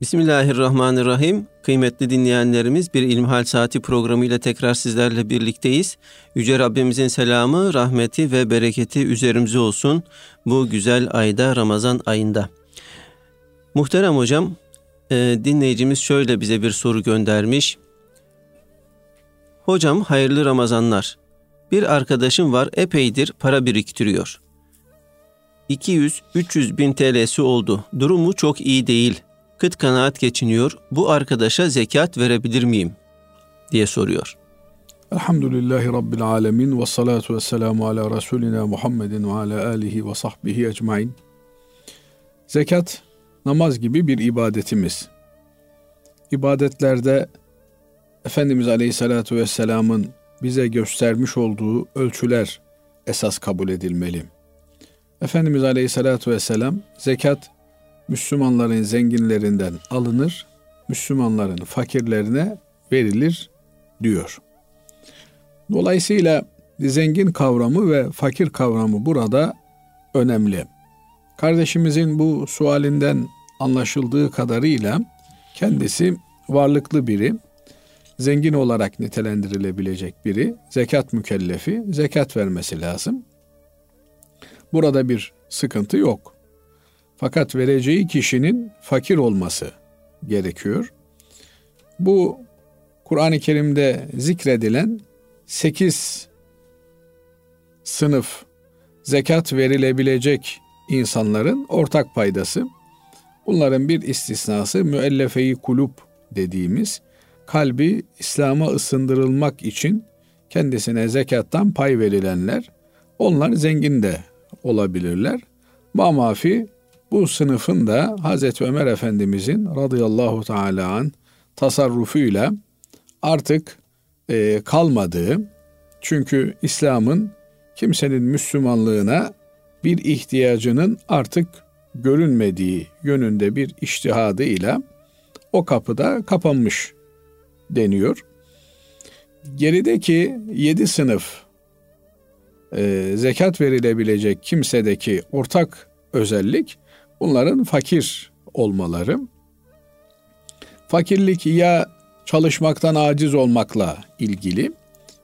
Bismillahirrahmanirrahim. Kıymetli dinleyenlerimiz bir İlmihal Saati programıyla tekrar sizlerle birlikteyiz. Yüce Rabbimizin selamı, rahmeti ve bereketi üzerimize olsun bu güzel ayda Ramazan ayında. Muhterem hocam, e, dinleyicimiz şöyle bize bir soru göndermiş. Hocam hayırlı Ramazanlar. Bir arkadaşım var epeydir para biriktiriyor. 200-300 bin TL'si oldu. Durumu çok iyi değil kıt kanaat geçiniyor. Bu arkadaşa zekat verebilir miyim? diye soruyor. Elhamdülillahi Rabbil alemin ve salatu ve selamu ala Resulina Muhammedin ve ala alihi ve sahbihi ecmain. Zekat namaz gibi bir ibadetimiz. İbadetlerde Efendimiz Aleyhisselatü Vesselam'ın bize göstermiş olduğu ölçüler esas kabul edilmeli. Efendimiz Aleyhisselatü Vesselam zekat Müslümanların zenginlerinden alınır, Müslümanların fakirlerine verilir diyor. Dolayısıyla zengin kavramı ve fakir kavramı burada önemli. Kardeşimizin bu sualinden anlaşıldığı kadarıyla kendisi varlıklı biri, zengin olarak nitelendirilebilecek biri, zekat mükellefi, zekat vermesi lazım. Burada bir sıkıntı yok. Fakat vereceği kişinin fakir olması gerekiyor. Bu Kur'an-ı Kerim'de zikredilen sekiz sınıf zekat verilebilecek insanların ortak paydası. Bunların bir istisnası müellefeyi kulüp dediğimiz kalbi İslam'a ısındırılmak için kendisine zekattan pay verilenler. Onlar zengin de olabilirler. Mamafi bu sınıfın da Hazreti Ömer Efendimizin radıyallahu teala an tasarrufuyla artık e, kalmadığı çünkü İslam'ın kimsenin Müslümanlığına bir ihtiyacının artık görünmediği yönünde bir iştihadıyla o kapıda kapanmış deniyor. Gerideki yedi sınıf e, zekat verilebilecek kimsedeki ortak özellik bunların fakir olmaları. Fakirlik ya çalışmaktan aciz olmakla ilgili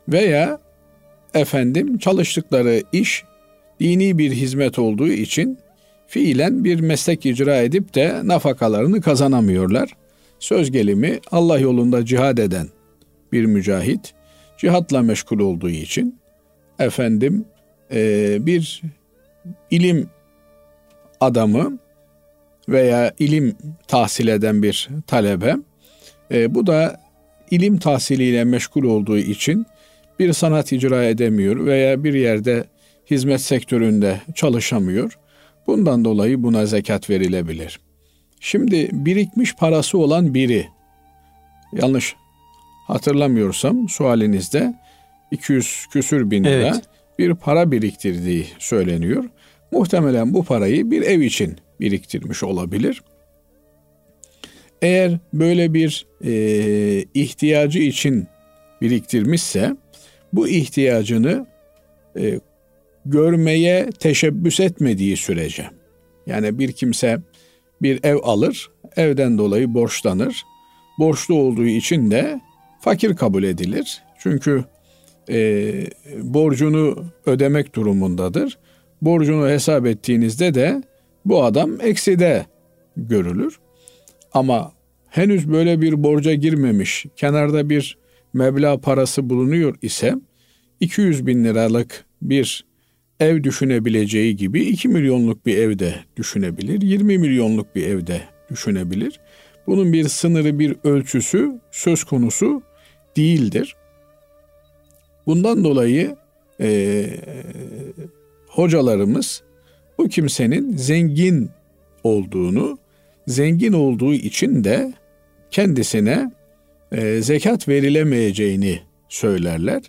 veya efendim çalıştıkları iş dini bir hizmet olduğu için fiilen bir meslek icra edip de nafakalarını kazanamıyorlar. Söz gelimi Allah yolunda cihad eden bir mücahit cihatla meşgul olduğu için efendim bir ilim adamı veya ilim tahsil eden bir talebe. E, bu da ilim tahsiliyle meşgul olduğu için bir sanat icra edemiyor veya bir yerde hizmet sektöründe çalışamıyor. Bundan dolayı buna zekat verilebilir. Şimdi birikmiş parası olan biri, yanlış hatırlamıyorsam sualinizde 200 küsür bin lira evet. bir para biriktirdiği söyleniyor. Muhtemelen bu parayı bir ev için biriktirmiş olabilir. Eğer böyle bir e, ihtiyacı için biriktirmişse bu ihtiyacını e, görmeye teşebbüs etmediği sürece yani bir kimse bir ev alır, evden dolayı borçlanır. Borçlu olduğu için de fakir kabul edilir. Çünkü e, borcunu ödemek durumundadır. Borcunu hesap ettiğinizde de bu adam ekside görülür. Ama henüz böyle bir borca girmemiş, kenarda bir meblağ parası bulunuyor ise 200 bin liralık bir ev düşünebileceği gibi 2 milyonluk bir evde düşünebilir, 20 milyonluk bir evde düşünebilir. Bunun bir sınırı, bir ölçüsü söz konusu değildir. Bundan dolayı e, hocalarımız bu kimsenin zengin olduğunu, zengin olduğu için de kendisine e, zekat verilemeyeceğini söylerler.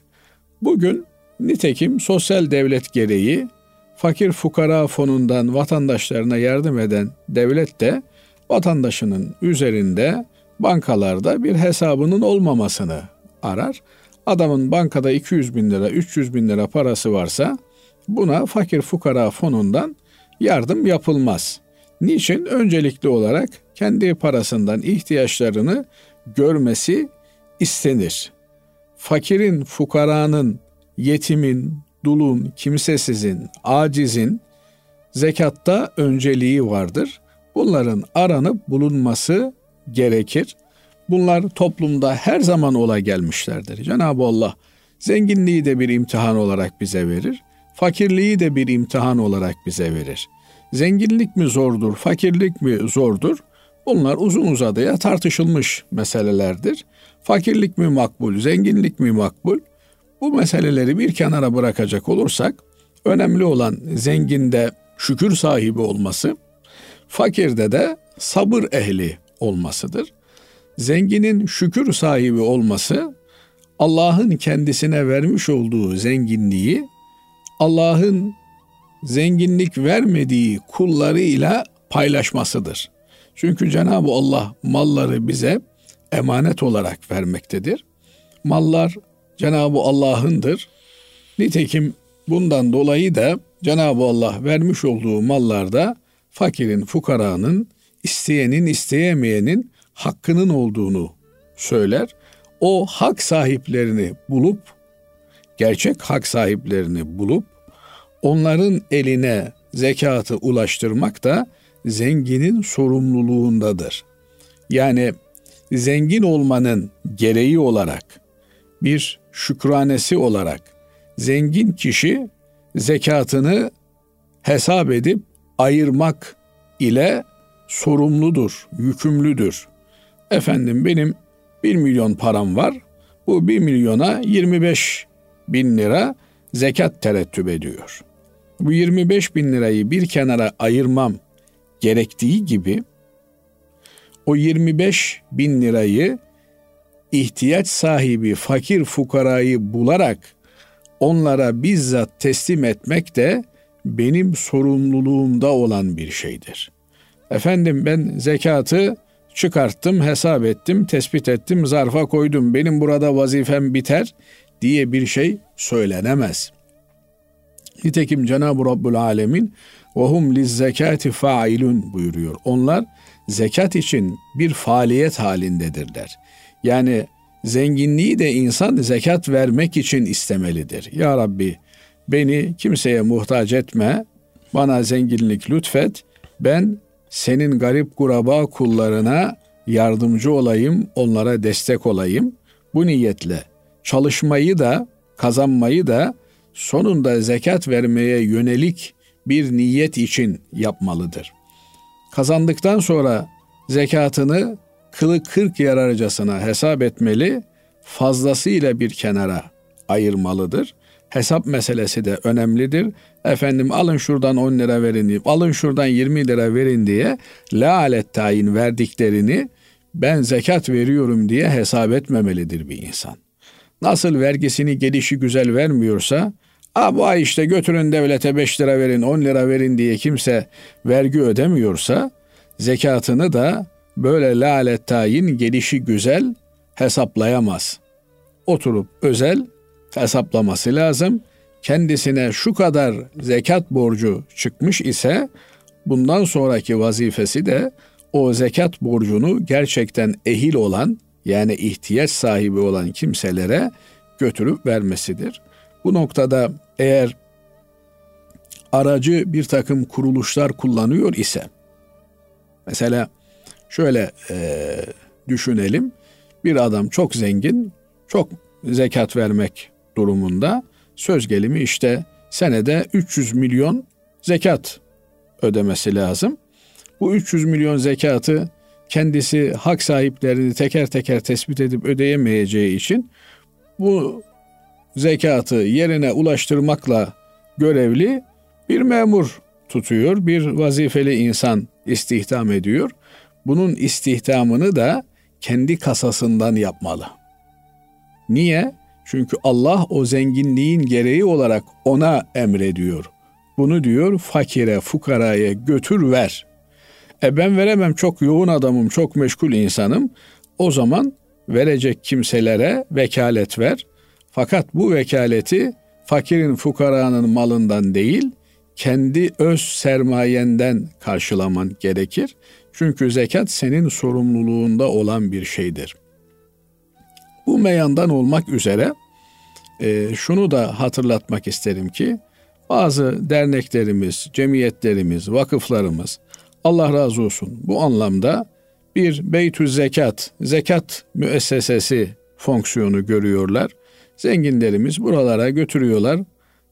Bugün nitekim sosyal devlet gereği fakir fukara fonundan vatandaşlarına yardım eden devlet de vatandaşının üzerinde bankalarda bir hesabının olmamasını arar. Adamın bankada 200 bin lira, 300 bin lira parası varsa buna fakir fukara fonundan yardım yapılmaz. Niçin? Öncelikli olarak kendi parasından ihtiyaçlarını görmesi istenir. Fakirin, fukaranın, yetimin, dulun, kimsesizin, acizin zekatta önceliği vardır. Bunların aranıp bulunması gerekir. Bunlar toplumda her zaman ola gelmişlerdir. Cenab-ı Allah zenginliği de bir imtihan olarak bize verir. Fakirliği de bir imtihan olarak bize verir. Zenginlik mi zordur, fakirlik mi zordur? Bunlar uzun uzadıya tartışılmış meselelerdir. Fakirlik mi makbul, zenginlik mi makbul? Bu meseleleri bir kenara bırakacak olursak önemli olan zenginde şükür sahibi olması, fakirde de sabır ehli olmasıdır. Zenginin şükür sahibi olması Allah'ın kendisine vermiş olduğu zenginliği Allah'ın zenginlik vermediği kullarıyla paylaşmasıdır. Çünkü Cenab-ı Allah malları bize emanet olarak vermektedir. Mallar Cenab-ı Allah'ındır. Nitekim bundan dolayı da Cenab-ı Allah vermiş olduğu mallarda fakirin, fukaranın, isteyenin, isteyemeyenin hakkının olduğunu söyler. O hak sahiplerini bulup, gerçek hak sahiplerini bulup, onların eline zekatı ulaştırmak da zenginin sorumluluğundadır. Yani zengin olmanın gereği olarak bir şükranesi olarak zengin kişi zekatını hesap edip ayırmak ile sorumludur, yükümlüdür. Efendim benim 1 milyon param var. Bu 1 milyona 25 bin lira zekat terettüp ediyor. Bu 25 bin lirayı bir kenara ayırmam gerektiği gibi o 25 bin lirayı ihtiyaç sahibi fakir fukarayı bularak onlara bizzat teslim etmek de benim sorumluluğumda olan bir şeydir. Efendim ben zekatı çıkarttım, hesap ettim, tespit ettim, zarfa koydum. Benim burada vazifem biter diye bir şey söylenemez. Nitekim Cenab-ı Rabbül Alemin وَهُمْ لِلزَّكَاتِ failun buyuruyor. Onlar zekat için bir faaliyet halindedirler. Yani zenginliği de insan zekat vermek için istemelidir. Ya Rabbi beni kimseye muhtaç etme, bana zenginlik lütfet, ben senin garip kuraba kullarına yardımcı olayım, onlara destek olayım. Bu niyetle çalışmayı da kazanmayı da sonunda zekat vermeye yönelik bir niyet için yapmalıdır. Kazandıktan sonra zekatını kılı kırk yararcasına hesap etmeli, fazlasıyla bir kenara ayırmalıdır. Hesap meselesi de önemlidir. Efendim alın şuradan 10 lira verin, alın şuradan 20 lira verin diye laalet tayin verdiklerini ben zekat veriyorum diye hesap etmemelidir bir insan. Nasıl vergisini gelişi güzel vermiyorsa, A bu ay işte götürün devlete 5 lira verin, 10 lira verin diye kimse vergi ödemiyorsa, zekatını da böyle lalet tayin gelişi güzel hesaplayamaz. Oturup özel hesaplaması lazım. Kendisine şu kadar zekat borcu çıkmış ise bundan sonraki vazifesi de o zekat borcunu gerçekten ehil olan yani ihtiyaç sahibi olan kimselere götürüp vermesidir. Bu noktada eğer aracı bir takım kuruluşlar kullanıyor ise mesela şöyle e, düşünelim bir adam çok zengin çok zekat vermek durumunda söz gelimi işte senede 300 milyon zekat ödemesi lazım. Bu 300 milyon zekatı kendisi hak sahiplerini teker teker tespit edip ödeyemeyeceği için bu zekatı yerine ulaştırmakla görevli bir memur tutuyor, bir vazifeli insan istihdam ediyor. Bunun istihdamını da kendi kasasından yapmalı. Niye? Çünkü Allah o zenginliğin gereği olarak ona emrediyor. Bunu diyor fakire, fukaraya götür ver. E ben veremem çok yoğun adamım, çok meşgul insanım. O zaman verecek kimselere vekalet ver. Fakat bu vekaleti fakirin fukaranın malından değil, kendi öz sermayenden karşılaman gerekir. Çünkü zekat senin sorumluluğunda olan bir şeydir. Bu meyandan olmak üzere e, şunu da hatırlatmak isterim ki bazı derneklerimiz, cemiyetlerimiz, vakıflarımız Allah razı olsun bu anlamda bir beytü zekat, zekat müessesesi fonksiyonu görüyorlar. Zenginlerimiz buralara götürüyorlar,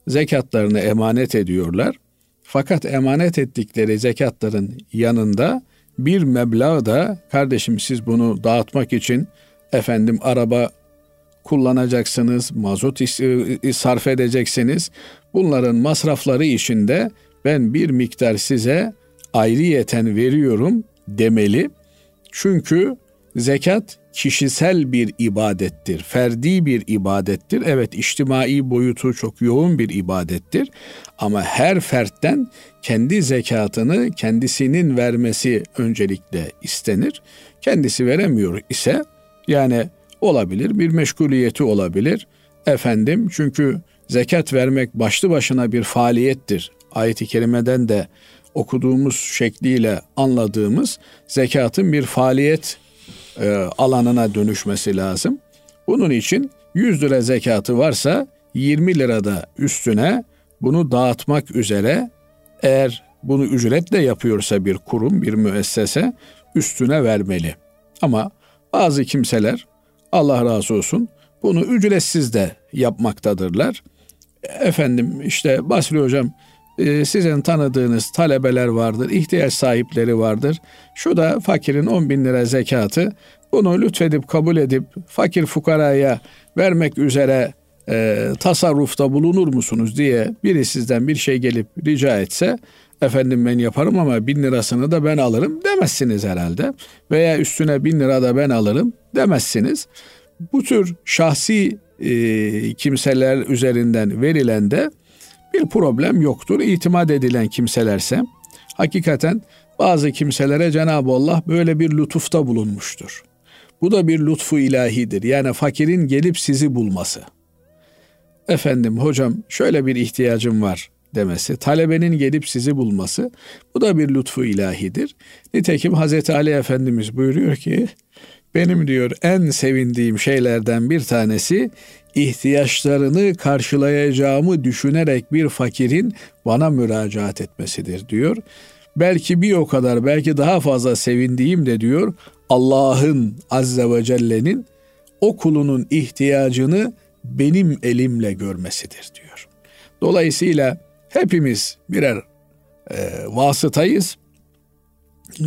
zekatlarını emanet ediyorlar. Fakat emanet ettikleri zekatların yanında bir meblağ da kardeşim siz bunu dağıtmak için efendim araba kullanacaksınız, mazot sarf edeceksiniz. Bunların masrafları içinde ben bir miktar size ayrıyeten veriyorum demeli. Çünkü zekat kişisel bir ibadettir, ferdi bir ibadettir. Evet içtimai boyutu çok yoğun bir ibadettir ama her fertten kendi zekatını kendisinin vermesi öncelikle istenir. Kendisi veremiyor ise yani olabilir bir meşguliyeti olabilir. Efendim çünkü zekat vermek başlı başına bir faaliyettir. Ayet-i kerimeden de okuduğumuz şekliyle anladığımız zekatın bir faaliyet e, alanına dönüşmesi lazım. Bunun için 100 lira zekatı varsa 20 lirada üstüne bunu dağıtmak üzere eğer bunu ücretle yapıyorsa bir kurum, bir müessese üstüne vermeli. Ama bazı kimseler Allah razı olsun bunu ücretsiz de yapmaktadırlar. Efendim işte Basri Hocam e, sizin tanıdığınız talebeler vardır, ihtiyaç sahipleri vardır. Şu da fakirin 10 bin lira zekatı. Bunu lütfedip kabul edip fakir fukaraya vermek üzere e, tasarrufta bulunur musunuz diye biri sizden bir şey gelip rica etse efendim ben yaparım ama bin lirasını da ben alırım demezsiniz herhalde. Veya üstüne bin lira da ben alırım demezsiniz. Bu tür şahsi e, kimseler üzerinden verilen de bir problem yoktur. İtimat edilen kimselerse hakikaten bazı kimselere Cenab-ı Allah böyle bir lütufta bulunmuştur. Bu da bir lütfu ilahidir. Yani fakirin gelip sizi bulması. Efendim hocam şöyle bir ihtiyacım var demesi, talebenin gelip sizi bulması bu da bir lütfu ilahidir. Nitekim Hazreti Ali Efendimiz buyuruyor ki benim diyor en sevindiğim şeylerden bir tanesi ihtiyaçlarını karşılayacağımı düşünerek bir fakirin bana müracaat etmesidir diyor. Belki bir o kadar belki daha fazla sevindiğim de diyor Allah'ın azze ve celle'nin o kulunun ihtiyacını benim elimle görmesidir diyor. Dolayısıyla hepimiz birer e, vasıtayız.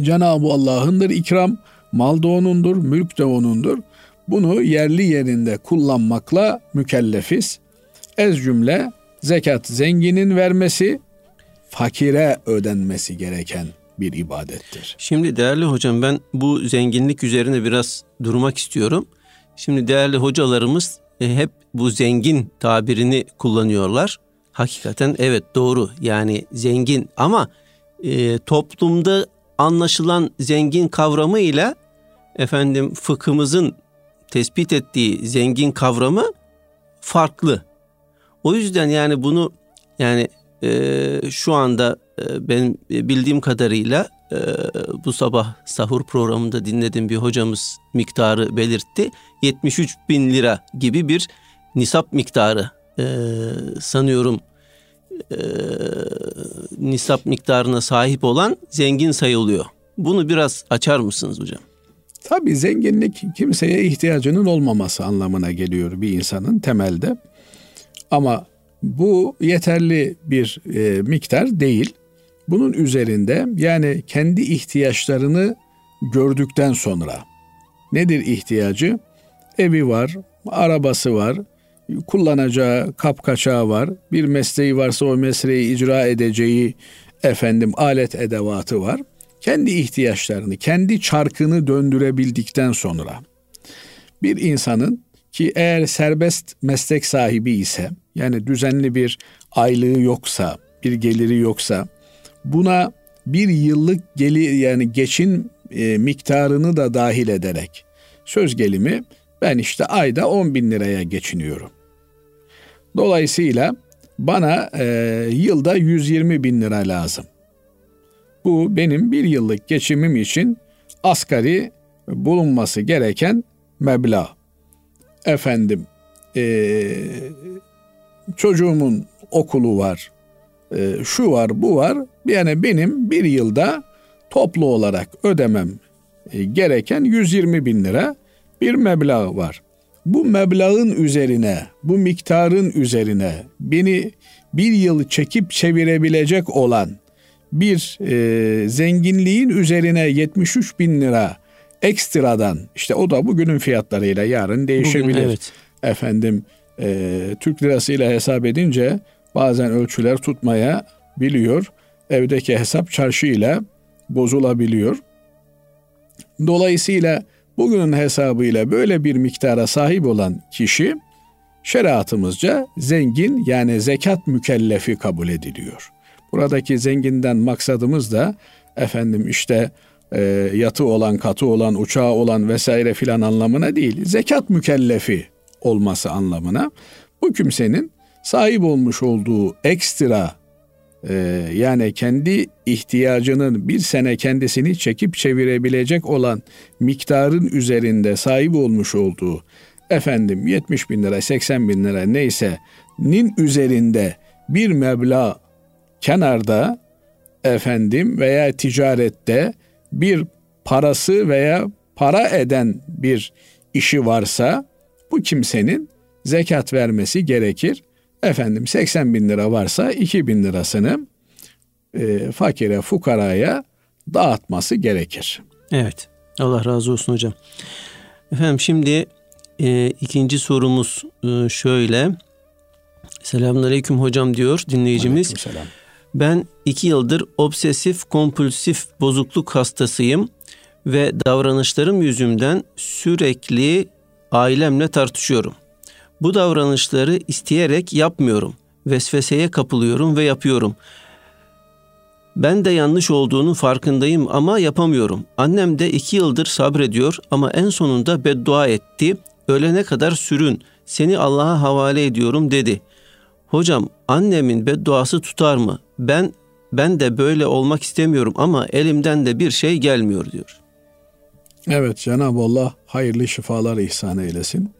Cenab-ı Allah'ındır ikram, mal da onundur, mülk de onundur. Bunu yerli yerinde kullanmakla mükellefiz. Ez cümle zekat zenginin vermesi, fakire ödenmesi gereken bir ibadettir. Şimdi değerli hocam ben bu zenginlik üzerine biraz durmak istiyorum. Şimdi değerli hocalarımız e, hep bu zengin tabirini kullanıyorlar. Hakikaten evet doğru yani zengin ama e, toplumda anlaşılan zengin kavramı ile efendim fıkhımızın tespit ettiği zengin kavramı farklı. O yüzden yani bunu yani e, şu anda e, benim bildiğim kadarıyla e, bu sabah sahur programında dinlediğim bir hocamız miktarı belirtti. 73 bin lira gibi bir nisap miktarı e, sanıyorum e, nisap miktarına sahip olan zengin sayılıyor. Bunu biraz açar mısınız hocam? Tabii zenginlik kimseye ihtiyacının olmaması anlamına geliyor bir insanın temelde. Ama bu yeterli bir e, miktar değil. Bunun üzerinde yani kendi ihtiyaçlarını gördükten sonra nedir ihtiyacı? Evi var, arabası var, kullanacağı kapkaçağı var, bir mesleği varsa o mesleği icra edeceği efendim alet edevatı var. Kendi ihtiyaçlarını, kendi çarkını döndürebildikten sonra bir insanın ki eğer serbest meslek sahibi ise yani düzenli bir aylığı yoksa, bir geliri yoksa buna bir yıllık gelir yani geçin e, miktarını da dahil ederek söz gelimi ben işte ayda 10 bin liraya geçiniyorum. Dolayısıyla bana e, yılda 120 bin lira lazım. Bu benim bir yıllık geçimim için asgari bulunması gereken meblağ. Efendim e, çocuğumun okulu var, e, şu var bu var. Yani benim bir yılda toplu olarak ödemem e, gereken 120 bin lira bir meblağ var. Bu meblağın üzerine, bu miktarın üzerine beni bir yıl çekip çevirebilecek olan bir e, zenginliğin üzerine 73 bin lira ekstradan işte o da bugünün fiyatlarıyla yarın değişebilir. Bugün, evet. Efendim e, Türk lirasıyla hesap edince bazen ölçüler tutmaya biliyor. Evdeki hesap çarşıyla bozulabiliyor. Dolayısıyla bugünün hesabıyla böyle bir miktara sahip olan kişi şeriatımızca zengin yani zekat mükellefi kabul ediliyor. Buradaki zenginden maksadımız da efendim işte e, yatı olan, katı olan, uçağı olan vesaire filan anlamına değil. Zekat mükellefi olması anlamına. Bu kimsenin sahip olmuş olduğu ekstra e, yani kendi ihtiyacının bir sene kendisini çekip çevirebilecek olan miktarın üzerinde sahip olmuş olduğu efendim 70 bin lira 80 bin lira neyse nin üzerinde bir meblağ kenarda efendim veya ticarette bir parası veya para eden bir işi varsa bu kimsenin zekat vermesi gerekir. Efendim 80 bin lira varsa 2 bin lirasını e, fakire fukaraya dağıtması gerekir. Evet Allah razı olsun hocam. Efendim şimdi e, ikinci sorumuz e, şöyle. Selamünaleyküm hocam diyor dinleyicimiz. Selam. Ben iki yıldır obsesif kompulsif bozukluk hastasıyım ve davranışlarım yüzümden sürekli ailemle tartışıyorum. Bu davranışları isteyerek yapmıyorum. Vesveseye kapılıyorum ve yapıyorum. Ben de yanlış olduğunu farkındayım ama yapamıyorum. Annem de iki yıldır sabrediyor ama en sonunda beddua etti. Ölene kadar sürün, seni Allah'a havale ediyorum dedi. Hocam annemin bedduası tutar mı? Ben ben de böyle olmak istemiyorum ama elimden de bir şey gelmiyor diyor. Evet Cenab-ı Allah hayırlı şifalar ihsan eylesin.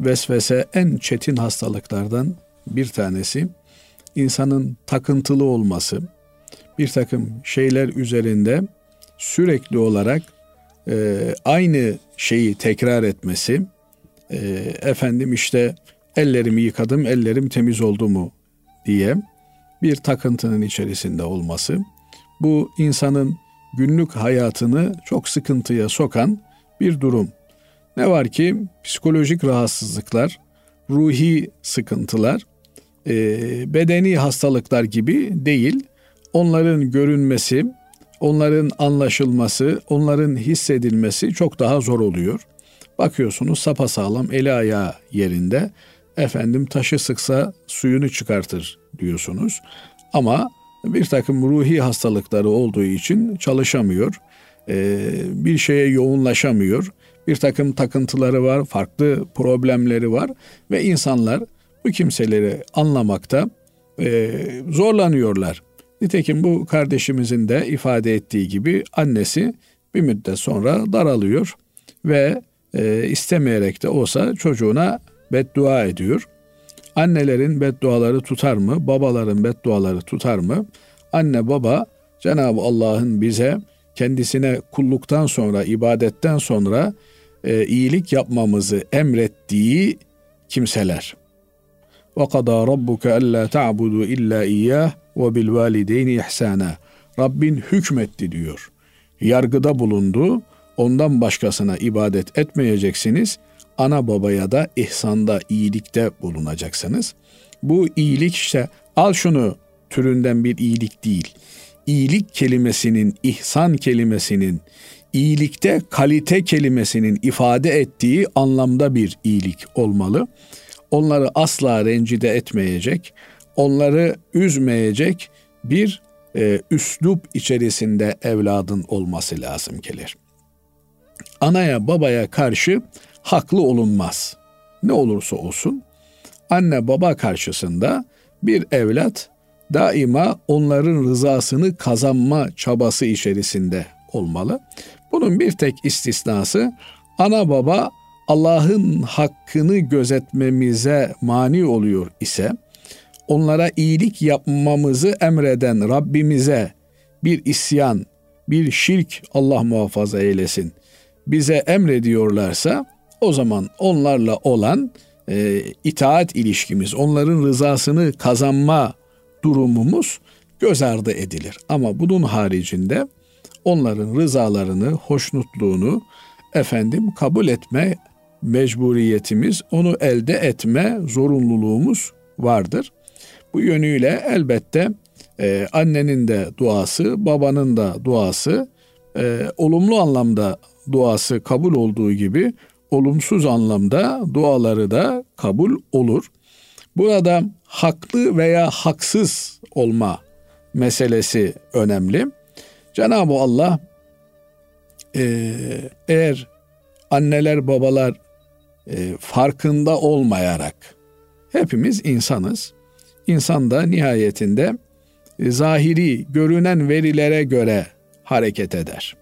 Vesvese en çetin hastalıklardan bir tanesi. İnsanın takıntılı olması, bir takım şeyler üzerinde sürekli olarak e, aynı şeyi tekrar etmesi, e, efendim işte ellerimi yıkadım, ellerim temiz oldu mu diye bir takıntının içerisinde olması, bu insanın günlük hayatını çok sıkıntıya sokan bir durum. Ne var ki psikolojik rahatsızlıklar, ruhi sıkıntılar, e, bedeni hastalıklar gibi değil, onların görünmesi, onların anlaşılması, onların hissedilmesi çok daha zor oluyor. Bakıyorsunuz sapasağlam eli ayağı yerinde, efendim taşı sıksa suyunu çıkartır diyorsunuz. Ama bir takım ruhi hastalıkları olduğu için çalışamıyor. Ee, bir şeye yoğunlaşamıyor. Bir takım takıntıları var, farklı problemleri var ve insanlar bu kimseleri anlamakta e, zorlanıyorlar. Nitekim bu kardeşimizin de ifade ettiği gibi annesi bir müddet sonra daralıyor ve e, istemeyerek de olsa çocuğuna beddua ediyor. Annelerin bedduaları tutar mı? Babaların bedduaları tutar mı? Anne baba Cenab-ı Allah'ın bize kendisine kulluktan sonra, ibadetten sonra e, iyilik yapmamızı emrettiği kimseler. وَقَضَى رَبُّكَ أَلَّا تَعْبُدُوا إِلَّا إِيَّهِ وَبِالْوَالِدَيْنِ إِحْسَانًا Rabbin hükmetti diyor. Yargıda bulundu. Ondan başkasına ibadet etmeyeceksiniz ana babaya da ihsanda, iyilikte bulunacaksınız. Bu iyilik işte al şunu türünden bir iyilik değil. İyilik kelimesinin, ihsan kelimesinin, iyilikte kalite kelimesinin ifade ettiği anlamda bir iyilik olmalı. Onları asla rencide etmeyecek, onları üzmeyecek bir e, üslup içerisinde evladın olması lazım gelir. Anaya babaya karşı haklı olunmaz. Ne olursa olsun anne baba karşısında bir evlat daima onların rızasını kazanma çabası içerisinde olmalı. Bunun bir tek istisnası ana baba Allah'ın hakkını gözetmemize mani oluyor ise onlara iyilik yapmamızı emreden Rabbimize bir isyan, bir şirk Allah muhafaza eylesin bize emrediyorlarsa o zaman onlarla olan e, itaat ilişkimiz, onların rızasını kazanma durumumuz göz ardı edilir. Ama bunun haricinde onların rızalarını, hoşnutluğunu efendim kabul etme mecburiyetimiz, onu elde etme zorunluluğumuz vardır. Bu yönüyle elbette e, annenin de duası, babanın da duası e, olumlu anlamda duası kabul olduğu gibi olumsuz anlamda duaları da kabul olur. Burada haklı veya haksız olma meselesi önemli. Cenab-ı Allah e, eğer anneler babalar e, farkında olmayarak hepimiz insanız. İnsan da nihayetinde e, zahiri görünen verilere göre hareket eder.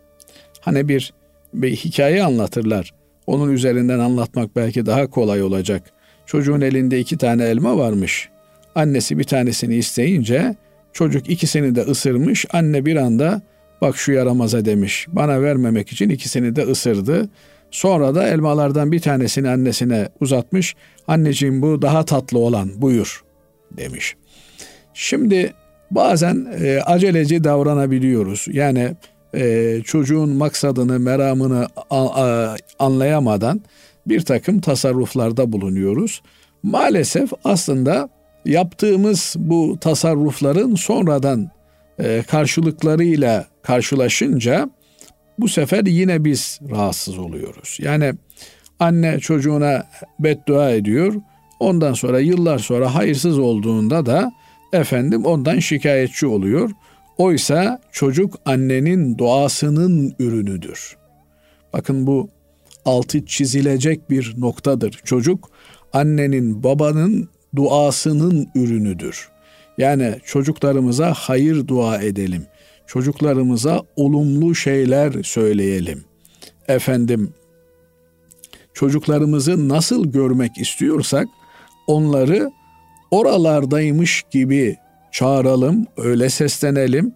Hani bir bir hikaye anlatırlar. Onun üzerinden anlatmak belki daha kolay olacak. Çocuğun elinde iki tane elma varmış. Annesi bir tanesini isteyince çocuk ikisini de ısırmış. Anne bir anda bak şu yaramaza demiş. Bana vermemek için ikisini de ısırdı. Sonra da elmalardan bir tanesini annesine uzatmış. Anneciğim bu daha tatlı olan buyur demiş. Şimdi bazen e, aceleci davranabiliyoruz. Yani e, çocuğun maksadını, meramını anlayamadan bir takım tasarruflarda bulunuyoruz. Maalesef aslında yaptığımız bu tasarrufların sonradan e, karşılıklarıyla karşılaşınca bu sefer yine biz rahatsız oluyoruz. Yani anne çocuğuna beddua ediyor. Ondan sonra yıllar sonra hayırsız olduğunda da efendim ondan şikayetçi oluyor. Oysa çocuk annenin doğasının ürünüdür. Bakın bu altı çizilecek bir noktadır. Çocuk annenin babanın duasının ürünüdür. Yani çocuklarımıza hayır dua edelim. Çocuklarımıza olumlu şeyler söyleyelim. Efendim çocuklarımızı nasıl görmek istiyorsak onları oralardaymış gibi çağıralım, öyle seslenelim.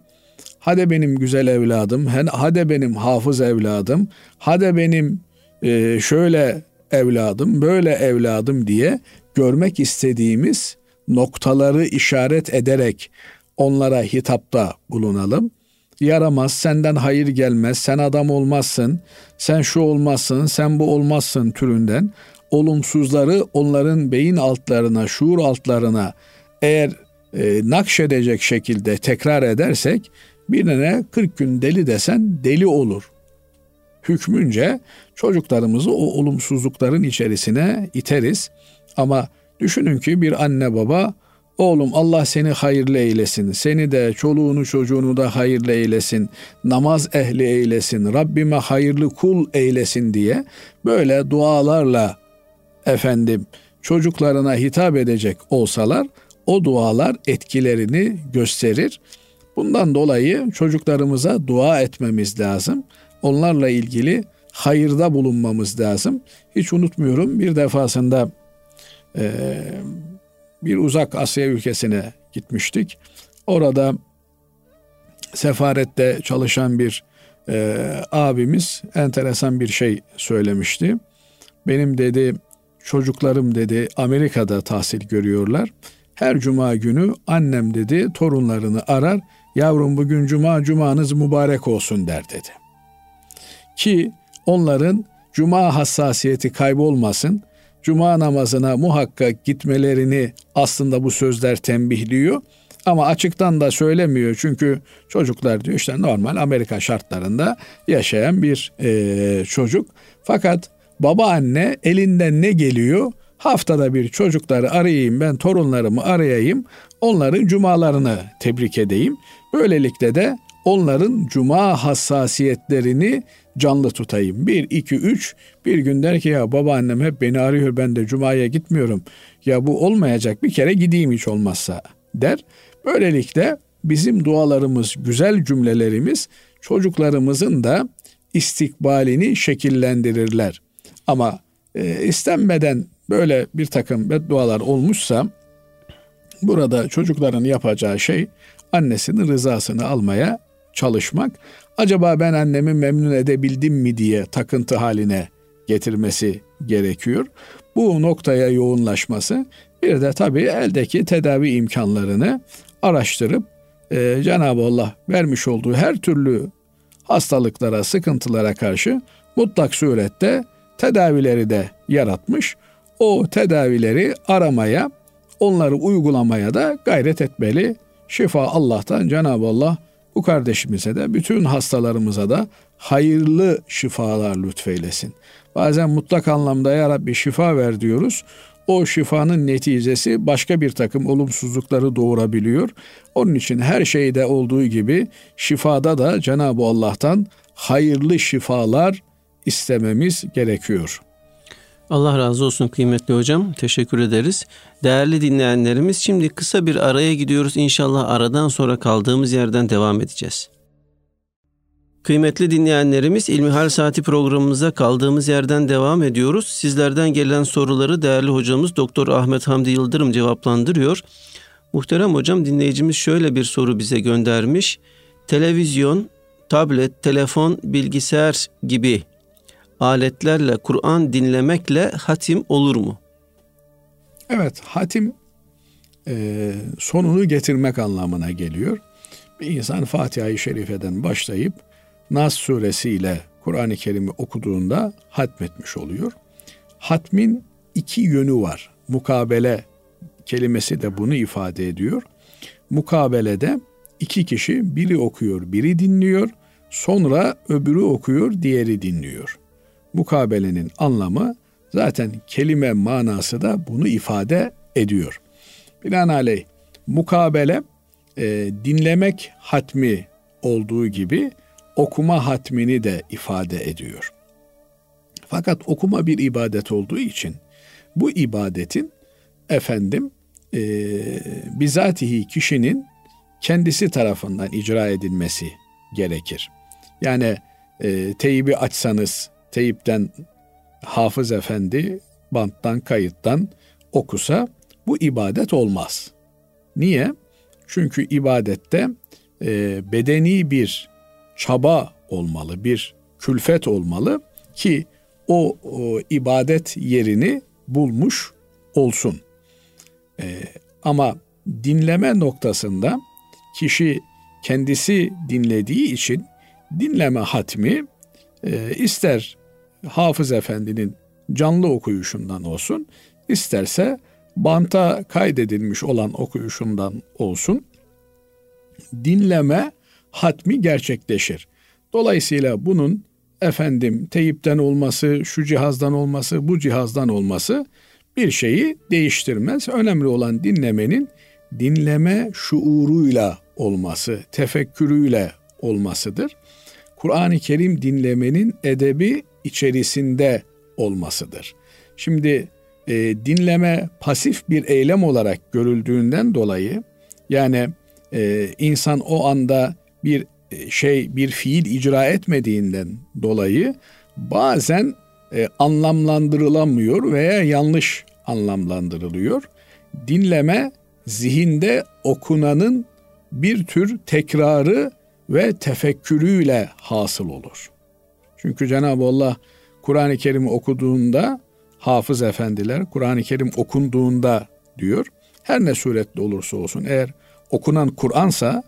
Hadi benim güzel evladım, hadi benim hafız evladım, hadi benim e, şöyle evladım, böyle evladım diye görmek istediğimiz noktaları işaret ederek onlara hitapta bulunalım. Yaramaz, senden hayır gelmez, sen adam olmazsın, sen şu olmazsın, sen bu olmazsın türünden olumsuzları onların beyin altlarına, şuur altlarına eğer e, nakşedecek şekilde tekrar edersek birine 40 gün deli desen deli olur. Hükmünce çocuklarımızı o olumsuzlukların içerisine iteriz. Ama düşünün ki bir anne baba Oğlum Allah seni hayırlı eylesin. Seni de çoluğunu çocuğunu da hayırlı eylesin. Namaz ehli eylesin. Rabbime hayırlı kul eylesin diye böyle dualarla efendim çocuklarına hitap edecek olsalar o dualar etkilerini gösterir. Bundan dolayı çocuklarımıza dua etmemiz lazım. Onlarla ilgili hayırda bulunmamız lazım. Hiç unutmuyorum bir defasında e, bir uzak Asya ülkesine gitmiştik. Orada sefarette çalışan bir e, abimiz enteresan bir şey söylemişti. Benim dedi çocuklarım dedi Amerika'da tahsil görüyorlar. Her cuma günü annem dedi torunlarını arar. Yavrum bugün cuma cumanız mübarek olsun der dedi. Ki onların cuma hassasiyeti kaybolmasın. Cuma namazına muhakkak gitmelerini aslında bu sözler tembihliyor. Ama açıktan da söylemiyor çünkü çocuklar diyor işte normal Amerika şartlarında yaşayan bir e, çocuk. Fakat baba anne elinden ne geliyor Haftada bir çocukları arayayım ben torunlarımı arayayım onların cumalarını tebrik edeyim. Böylelikle de onların cuma hassasiyetlerini canlı tutayım. Bir, iki, üç bir gün der ki ya babaannem hep beni arıyor ben de cumaya gitmiyorum. Ya bu olmayacak bir kere gideyim hiç olmazsa der. Böylelikle bizim dualarımız, güzel cümlelerimiz çocuklarımızın da istikbalini şekillendirirler. Ama e, istenmeden böyle bir takım beddualar olmuşsa burada çocukların yapacağı şey annesinin rızasını almaya çalışmak. Acaba ben annemi memnun edebildim mi diye takıntı haline getirmesi gerekiyor. Bu noktaya yoğunlaşması bir de tabii eldeki tedavi imkanlarını araştırıp e, Cenab-ı Allah vermiş olduğu her türlü hastalıklara, sıkıntılara karşı mutlak surette tedavileri de yaratmış. O tedavileri aramaya, onları uygulamaya da gayret etmeli. Şifa Allah'tan Cenab-ı Allah bu kardeşimize de bütün hastalarımıza da hayırlı şifalar lütfeylesin. Bazen mutlak anlamda ya Rabbi şifa ver diyoruz. O şifanın neticesi başka bir takım olumsuzlukları doğurabiliyor. Onun için her şeyde olduğu gibi şifada da Cenab-ı Allah'tan hayırlı şifalar istememiz gerekiyor. Allah razı olsun kıymetli hocam. Teşekkür ederiz. Değerli dinleyenlerimiz şimdi kısa bir araya gidiyoruz. İnşallah aradan sonra kaldığımız yerden devam edeceğiz. Kıymetli dinleyenlerimiz İlmihal Saati programımıza kaldığımız yerden devam ediyoruz. Sizlerden gelen soruları değerli hocamız Doktor Ahmet Hamdi Yıldırım cevaplandırıyor. Muhterem hocam dinleyicimiz şöyle bir soru bize göndermiş. Televizyon, tablet, telefon, bilgisayar gibi aletlerle Kur'an dinlemekle hatim olur mu? Evet, hatim e, sonunu getirmek anlamına geliyor. Bir insan Fatiha-i Şerife'den başlayıp Nas suresiyle Kur'an-ı Kerim'i okuduğunda hatmetmiş oluyor. Hatmin iki yönü var. Mukabele kelimesi de bunu ifade ediyor. Mukabelede iki kişi biri okuyor, biri dinliyor. Sonra öbürü okuyor, diğeri dinliyor. Mukabelenin anlamı zaten kelime manası da bunu ifade ediyor. Binaenaleyh mukabele e, dinlemek hatmi olduğu gibi okuma hatmini de ifade ediyor. Fakat okuma bir ibadet olduğu için bu ibadetin efendim e, bizatihi kişinin kendisi tarafından icra edilmesi gerekir. Yani e, teybi açsanız teyipten hafız efendi banttan kayıttan okusa bu ibadet olmaz. Niye? Çünkü ibadette e, bedeni bir çaba olmalı, bir külfet olmalı ki o, o ibadet yerini bulmuş olsun. Ee, ama dinleme noktasında kişi kendisi dinlediği için dinleme hatmi e, ister Hafız Efendi'nin canlı okuyuşundan olsun, isterse banta kaydedilmiş olan okuyuşundan olsun. Dinleme hatmi gerçekleşir. Dolayısıyla bunun efendim teyipten olması, şu cihazdan olması, bu cihazdan olması bir şeyi değiştirmez. Önemli olan dinlemenin dinleme şuuruyla olması, tefekkürüyle olmasıdır. Kur'an-ı Kerim dinlemenin edebi içerisinde olmasıdır. Şimdi e, dinleme pasif bir eylem olarak görüldüğünden dolayı yani e, insan o anda bir e, şey bir fiil icra etmediğinden dolayı bazen e, anlamlandırılamıyor veya yanlış anlamlandırılıyor. Dinleme zihinde okunanın bir tür tekrarı ve tefekkürüyle hasıl olur. Çünkü Cenab-ı Allah Kur'an-ı Kerim'i okuduğunda hafız efendiler Kur'an-ı Kerim okunduğunda diyor. Her ne suretle olursa olsun eğer okunan Kur'ansa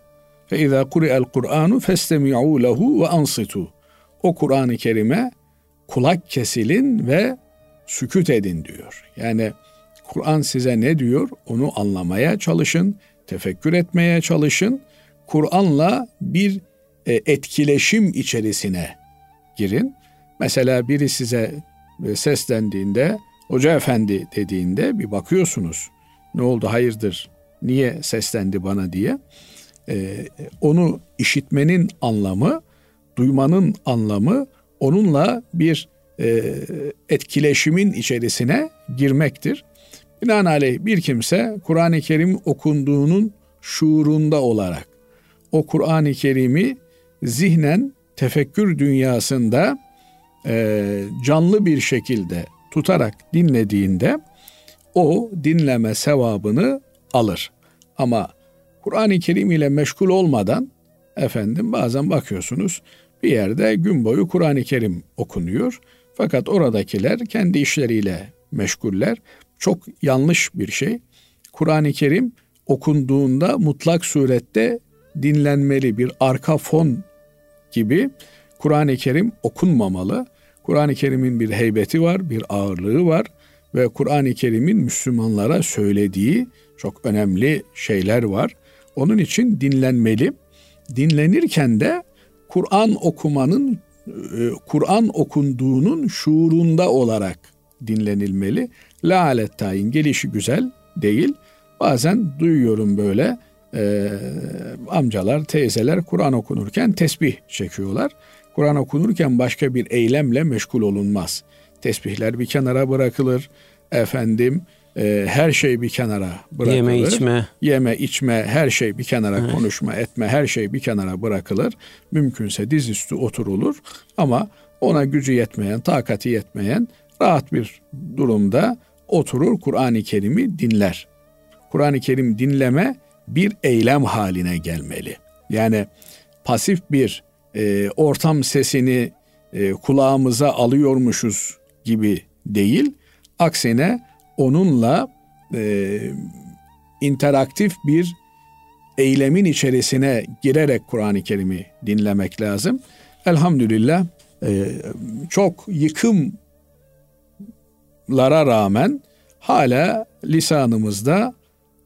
fe izâ kuri'el Kur'anu festemi'û lehu ve ansitu. O Kur'an-ı Kerim'e kulak kesilin ve sükut edin diyor. Yani Kur'an size ne diyor? Onu anlamaya çalışın, tefekkür etmeye çalışın. Kur'an'la bir e, etkileşim içerisine girin. Mesela biri size e, seslendiğinde, Hoca Efendi dediğinde bir bakıyorsunuz. Ne oldu hayırdır, niye seslendi bana diye. Ee, onu işitmenin anlamı, duymanın anlamı onunla bir e, etkileşimin içerisine girmektir. Binaenaleyh bir kimse Kur'an-ı Kerim okunduğunun şuurunda olarak o Kur'an-ı Kerim'i zihnen tefekkür dünyasında e, canlı bir şekilde tutarak dinlediğinde o dinleme sevabını alır. Ama Kur'an-ı Kerim ile meşgul olmadan efendim bazen bakıyorsunuz bir yerde gün boyu Kur'an-ı Kerim okunuyor. Fakat oradakiler kendi işleriyle meşguller. Çok yanlış bir şey. Kur'an-ı Kerim okunduğunda mutlak surette dinlenmeli bir arka fon gibi Kur'an-ı Kerim okunmamalı. Kur'an-ı Kerim'in bir heybeti var, bir ağırlığı var ve Kur'an-ı Kerim'in Müslümanlara söylediği çok önemli şeyler var. Onun için dinlenmeli. Dinlenirken de Kur'an okumanın e, Kur'an okunduğunun şuurunda olarak dinlenilmeli. La alet tayin gelişi güzel değil. Bazen duyuyorum böyle e, amcalar, teyzeler Kur'an okunurken tesbih çekiyorlar. Kur'an okunurken başka bir eylemle meşgul olunmaz. Tesbihler bir kenara bırakılır. Efendim e, her şey bir kenara bırakılır. Yeme içme. Yeme içme her şey bir kenara evet. konuşma etme her şey bir kenara bırakılır. Mümkünse dizüstü oturulur ama ona gücü yetmeyen, takati yetmeyen rahat bir durumda oturur Kur'an-ı Kerim'i dinler. Kur'an-ı Kerim dinleme bir eylem haline gelmeli. Yani pasif bir e, ortam sesini e, kulağımıza alıyormuşuz gibi değil. Aksine onunla e, interaktif bir eylemin içerisine girerek Kur'an-ı Kerim'i dinlemek lazım. Elhamdülillah e, çok yıkımlara rağmen hala lisanımızda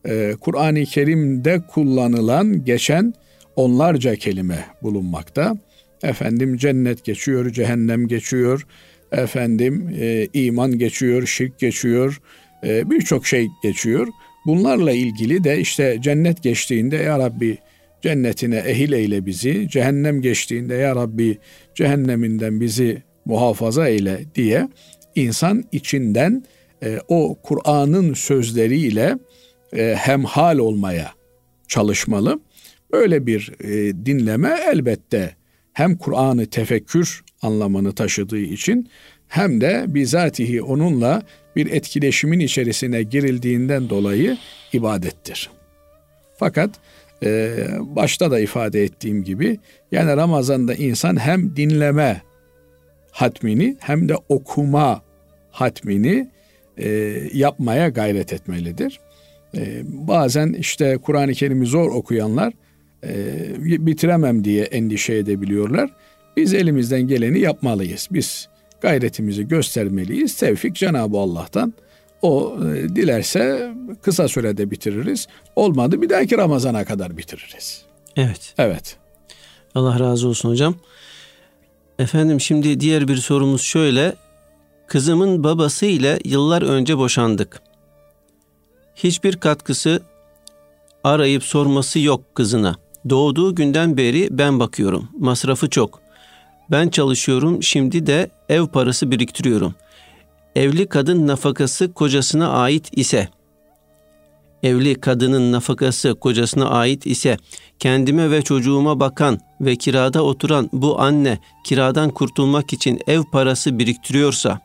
e, Kur'an-ı Kerim'de kullanılan geçen onlarca kelime bulunmakta. Efendim cennet geçiyor, cehennem geçiyor, efendim e, iman geçiyor, şirk geçiyor, e, birçok şey geçiyor. Bunlarla ilgili de işte cennet geçtiğinde ya Rabbi cennetine ehil eyle bizi, cehennem geçtiğinde ya Rabbi cehenneminden bizi muhafaza eyle diye insan içinden e, o Kur'an'ın sözleriyle e, hemhal olmaya çalışmalı. Böyle bir e, dinleme elbette hem Kur'an'ı tefekkür anlamını taşıdığı için hem de bizatihi onunla bir etkileşimin içerisine girildiğinden dolayı ibadettir. Fakat e, başta da ifade ettiğim gibi yani Ramazan'da insan hem dinleme hatmini hem de okuma hatmini e, yapmaya gayret etmelidir. E, bazen işte Kur'an-ı Kerim'i zor okuyanlar e, bitiremem diye endişe edebiliyorlar. Biz elimizden geleni yapmalıyız. Biz gayretimizi göstermeliyiz. Tevfik Cenab-ı Allah'tan. O e, dilerse kısa sürede bitiririz. Olmadı bir dahaki Ramazan'a kadar bitiririz. Evet. Evet. Allah razı olsun hocam. Efendim şimdi diğer bir sorumuz şöyle. Kızımın babası ile yıllar önce boşandık. Hiçbir katkısı arayıp sorması yok kızına. Doğduğu günden beri ben bakıyorum. Masrafı çok. Ben çalışıyorum, şimdi de ev parası biriktiriyorum. Evli kadın nafakası kocasına ait ise evli kadının nafakası kocasına ait ise kendime ve çocuğuma bakan ve kirada oturan bu anne kiradan kurtulmak için ev parası biriktiriyorsa,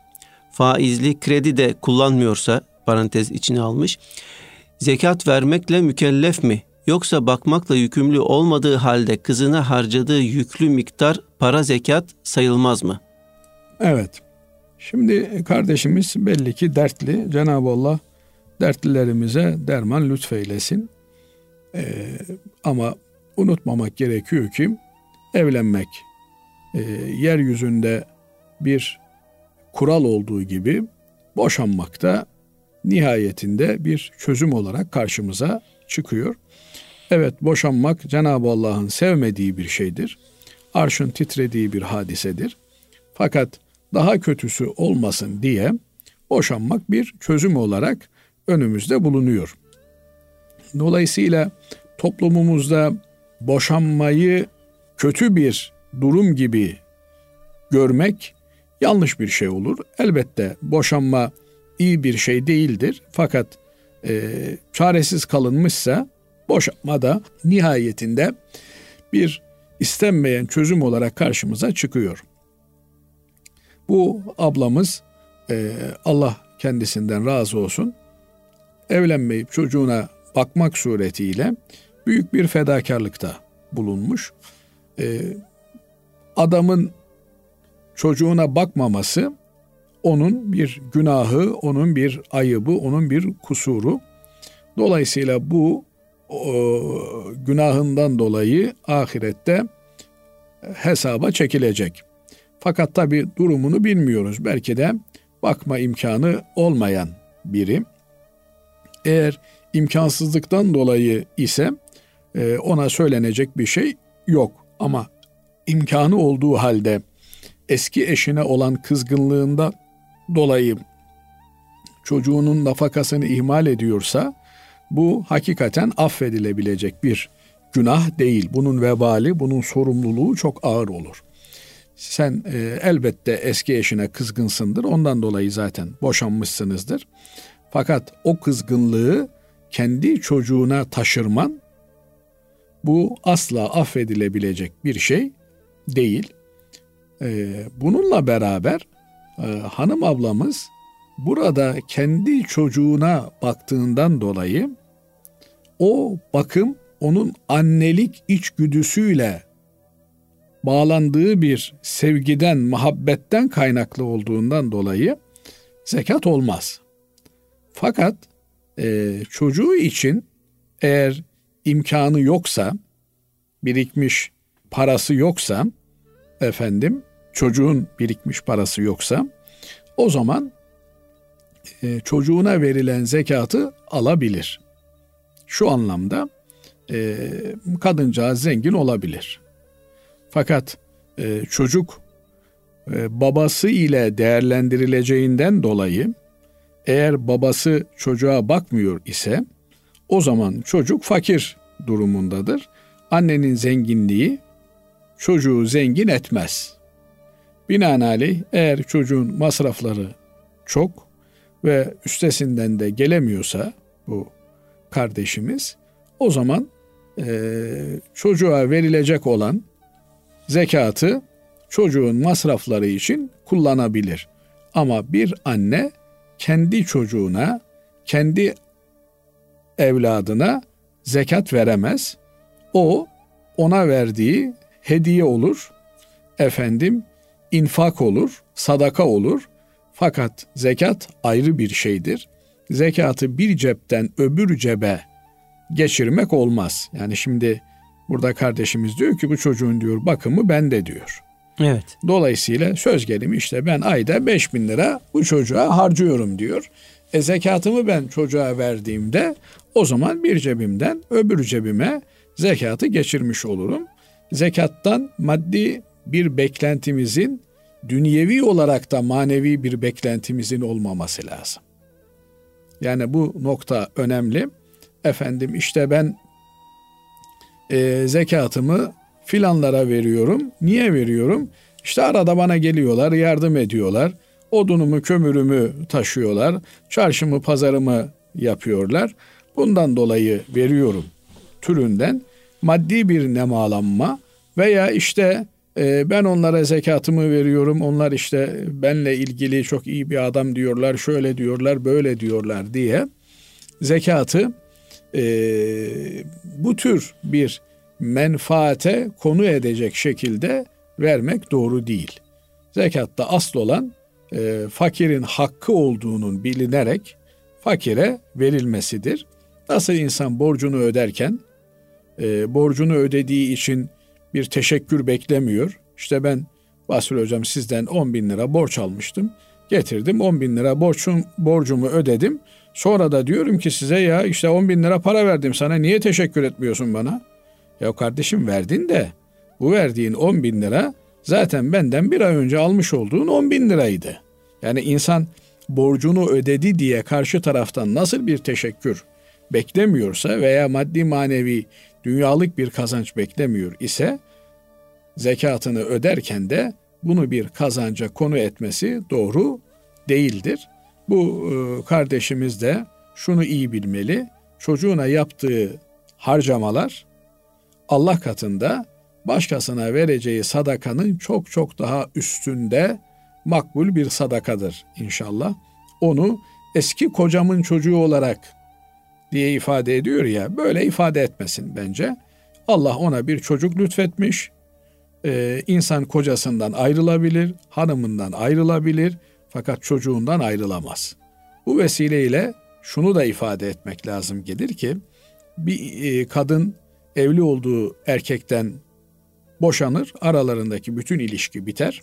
faizli kredi de kullanmıyorsa parantez içine almış. Zekat vermekle mükellef mi Yoksa bakmakla yükümlü olmadığı halde kızına harcadığı yüklü miktar para zekat sayılmaz mı? Evet. Şimdi kardeşimiz belli ki dertli. Cenab-ı Allah dertlilerimize derman lütfeylesin. Ee, ama unutmamak gerekiyor ki evlenmek e, yeryüzünde bir kural olduğu gibi boşanmak da nihayetinde bir çözüm olarak karşımıza çıkıyor. Evet boşanmak Cenab-ı Allah'ın sevmediği bir şeydir. Arşın titrediği bir hadisedir. Fakat daha kötüsü olmasın diye boşanmak bir çözüm olarak önümüzde bulunuyor. Dolayısıyla toplumumuzda boşanmayı kötü bir durum gibi görmek yanlış bir şey olur. Elbette boşanma iyi bir şey değildir. Fakat e, çaresiz kalınmışsa Boşanma da nihayetinde bir istenmeyen çözüm olarak karşımıza çıkıyor. Bu ablamız e, Allah kendisinden razı olsun evlenmeyip çocuğuna bakmak suretiyle büyük bir fedakarlıkta bulunmuş. E, adamın çocuğuna bakmaması onun bir günahı, onun bir ayıbı, onun bir kusuru. Dolayısıyla bu o, günahından dolayı ahirette hesaba çekilecek. Fakat tabi durumunu bilmiyoruz. Belki de bakma imkanı olmayan biri. Eğer imkansızlıktan dolayı ise e, ona söylenecek bir şey yok. Ama imkanı olduğu halde eski eşine olan kızgınlığında dolayı çocuğunun nafakasını ihmal ediyorsa bu hakikaten affedilebilecek bir günah değil. Bunun vebali, bunun sorumluluğu çok ağır olur. Sen e, elbette eski eşine kızgınsındır. Ondan dolayı zaten boşanmışsınızdır. Fakat o kızgınlığı kendi çocuğuna taşırman bu asla affedilebilecek bir şey değil. E, bununla beraber e, hanım ablamız burada kendi çocuğuna baktığından dolayı o bakım onun annelik içgüdüsüyle bağlandığı bir sevgiden, muhabbetten kaynaklı olduğundan dolayı zekat olmaz. Fakat e, çocuğu için eğer imkanı yoksa, birikmiş parası yoksa, efendim çocuğun birikmiş parası yoksa, o zaman e, çocuğuna verilen zekatı alabilir. Şu anlamda e, kadıncağız zengin olabilir. Fakat e, çocuk e, babası ile değerlendirileceğinden dolayı eğer babası çocuğa bakmıyor ise o zaman çocuk fakir durumundadır. Annenin zenginliği çocuğu zengin etmez. Binaenaleyh eğer çocuğun masrafları çok ve üstesinden de gelemiyorsa bu kardeşimiz o zaman e, çocuğa verilecek olan zekatı çocuğun masrafları için kullanabilir. Ama bir anne kendi çocuğuna, kendi evladına zekat veremez. O ona verdiği hediye olur. Efendim infak olur, sadaka olur. Fakat zekat ayrı bir şeydir. Zekatı bir cepten öbür cebe geçirmek olmaz. Yani şimdi burada kardeşimiz diyor ki bu çocuğun diyor bakımı bende diyor. Evet. Dolayısıyla söz gelimi işte ben ayda 5 bin lira bu çocuğa harcıyorum diyor. E zekatımı ben çocuğa verdiğimde o zaman bir cebimden öbür cebime zekatı geçirmiş olurum. Zekattan maddi bir beklentimizin dünyevi olarak da manevi bir beklentimizin olmaması lazım. Yani bu nokta önemli. Efendim işte ben e, zekatımı filanlara veriyorum. Niye veriyorum? İşte arada bana geliyorlar, yardım ediyorlar. Odunumu, kömürümü taşıyorlar. Çarşımı, pazarımı yapıyorlar. Bundan dolayı veriyorum türünden maddi bir nemalanma veya işte ben onlara zekatımı veriyorum. Onlar işte benle ilgili çok iyi bir adam diyorlar, şöyle diyorlar, böyle diyorlar diye zekatı e, bu tür bir menfaate konu edecek şekilde vermek doğru değil. Zekatta asıl olan e, fakirin hakkı olduğunun bilinerek fakire verilmesidir. Nasıl insan borcunu öderken e, borcunu ödediği için bir teşekkür beklemiyor. İşte ben Basri Hocam sizden 10 bin lira borç almıştım. Getirdim 10 bin lira borçum, borcumu ödedim. Sonra da diyorum ki size ya işte 10 bin lira para verdim sana niye teşekkür etmiyorsun bana? Ya kardeşim verdin de bu verdiğin 10 bin lira zaten benden bir ay önce almış olduğun 10 bin liraydı. Yani insan borcunu ödedi diye karşı taraftan nasıl bir teşekkür beklemiyorsa veya maddi manevi dünyalık bir kazanç beklemiyor ise zekatını öderken de bunu bir kazanca konu etmesi doğru değildir. Bu e, kardeşimiz de şunu iyi bilmeli. Çocuğuna yaptığı harcamalar Allah katında başkasına vereceği sadakanın çok çok daha üstünde makbul bir sadakadır inşallah. Onu eski kocamın çocuğu olarak diye ifade ediyor ya böyle ifade etmesin bence. Allah ona bir çocuk lütfetmiş. Ee, insan kocasından ayrılabilir, hanımından ayrılabilir fakat çocuğundan ayrılamaz. Bu vesileyle şunu da ifade etmek lazım gelir ki bir e, kadın evli olduğu erkekten boşanır, aralarındaki bütün ilişki biter.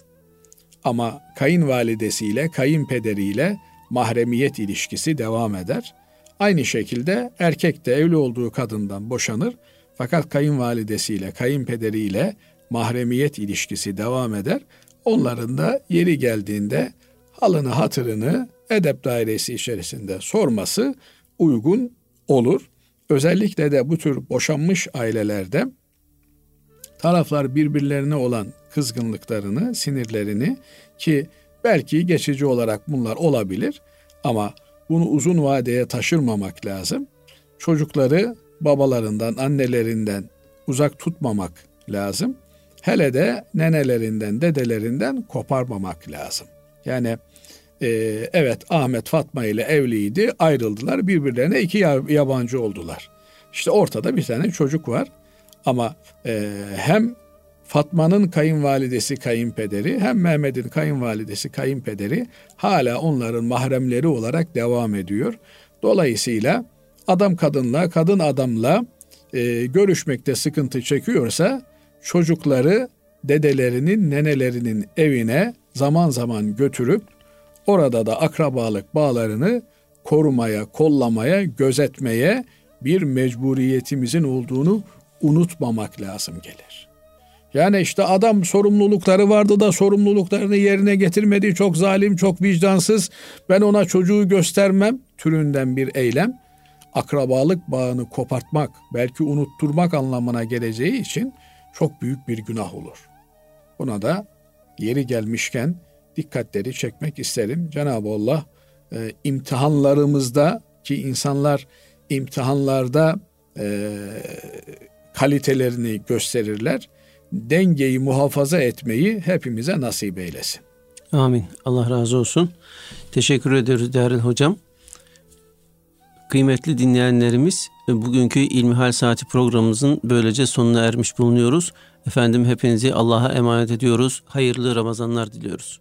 Ama kayınvalidesiyle, kayınpederiyle mahremiyet ilişkisi devam eder. Aynı şekilde erkek de evli olduğu kadından boşanır fakat kayınvalidesiyle, kayınpederiyle mahremiyet ilişkisi devam eder. Onların da yeri geldiğinde halını hatırını edep dairesi içerisinde sorması uygun olur. Özellikle de bu tür boşanmış ailelerde taraflar birbirlerine olan kızgınlıklarını, sinirlerini ki belki geçici olarak bunlar olabilir ama bunu uzun vadeye taşırmamak lazım. Çocukları babalarından, annelerinden uzak tutmamak lazım. Hele de nenelerinden, dedelerinden koparmamak lazım. Yani e, evet Ahmet Fatma ile evliydi, ayrıldılar, birbirlerine iki yabancı oldular. İşte ortada bir tane çocuk var ama e, hem Fatma'nın kayınvalidesi kayınpederi hem Mehmet'in kayınvalidesi kayınpederi hala onların mahremleri olarak devam ediyor. Dolayısıyla adam kadınla, kadın adamla e, görüşmekte sıkıntı çekiyorsa çocukları dedelerinin, nenelerinin evine zaman zaman götürüp orada da akrabalık bağlarını korumaya, kollamaya, gözetmeye bir mecburiyetimizin olduğunu unutmamak lazım gelir. Yani işte adam sorumlulukları vardı da sorumluluklarını yerine getirmedi. Çok zalim, çok vicdansız. Ben ona çocuğu göstermem türünden bir eylem. Akrabalık bağını kopartmak, belki unutturmak anlamına geleceği için çok büyük bir günah olur. Buna da yeri gelmişken dikkatleri çekmek isterim. Cenab-ı Allah e, imtihanlarımızda ki insanlar imtihanlarda e, kalitelerini gösterirler. Dengeyi muhafaza etmeyi hepimize nasip eylesin. Amin. Allah razı olsun. Teşekkür ederiz değerli hocam. Kıymetli dinleyenlerimiz, bugünkü İlmihal Saati programımızın böylece sonuna ermiş bulunuyoruz. Efendim hepinizi Allah'a emanet ediyoruz. Hayırlı Ramazanlar diliyoruz.